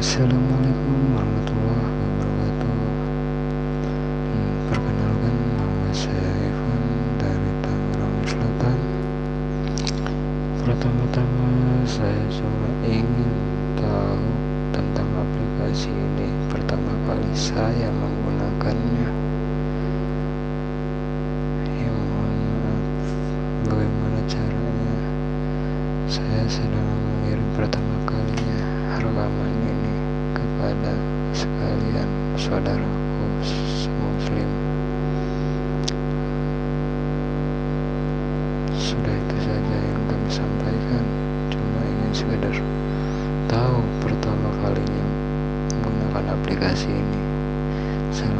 Assalamualaikum warahmatullahi wabarakatuh. Hmm, Perkenalkan nama saya Ivan dari Tangerang Selatan. Pertama-tama saya cuma ingin tahu tentang aplikasi ini. Pertama kali saya menggunakannya. Ya bagaimana caranya? Saya sedang mengirim pertama kepada sekalian, saudaraku muslim. Sudah itu saja yang kami sampaikan. Cuma ingin sekedar tahu pertama kalinya menggunakan aplikasi ini. Selamat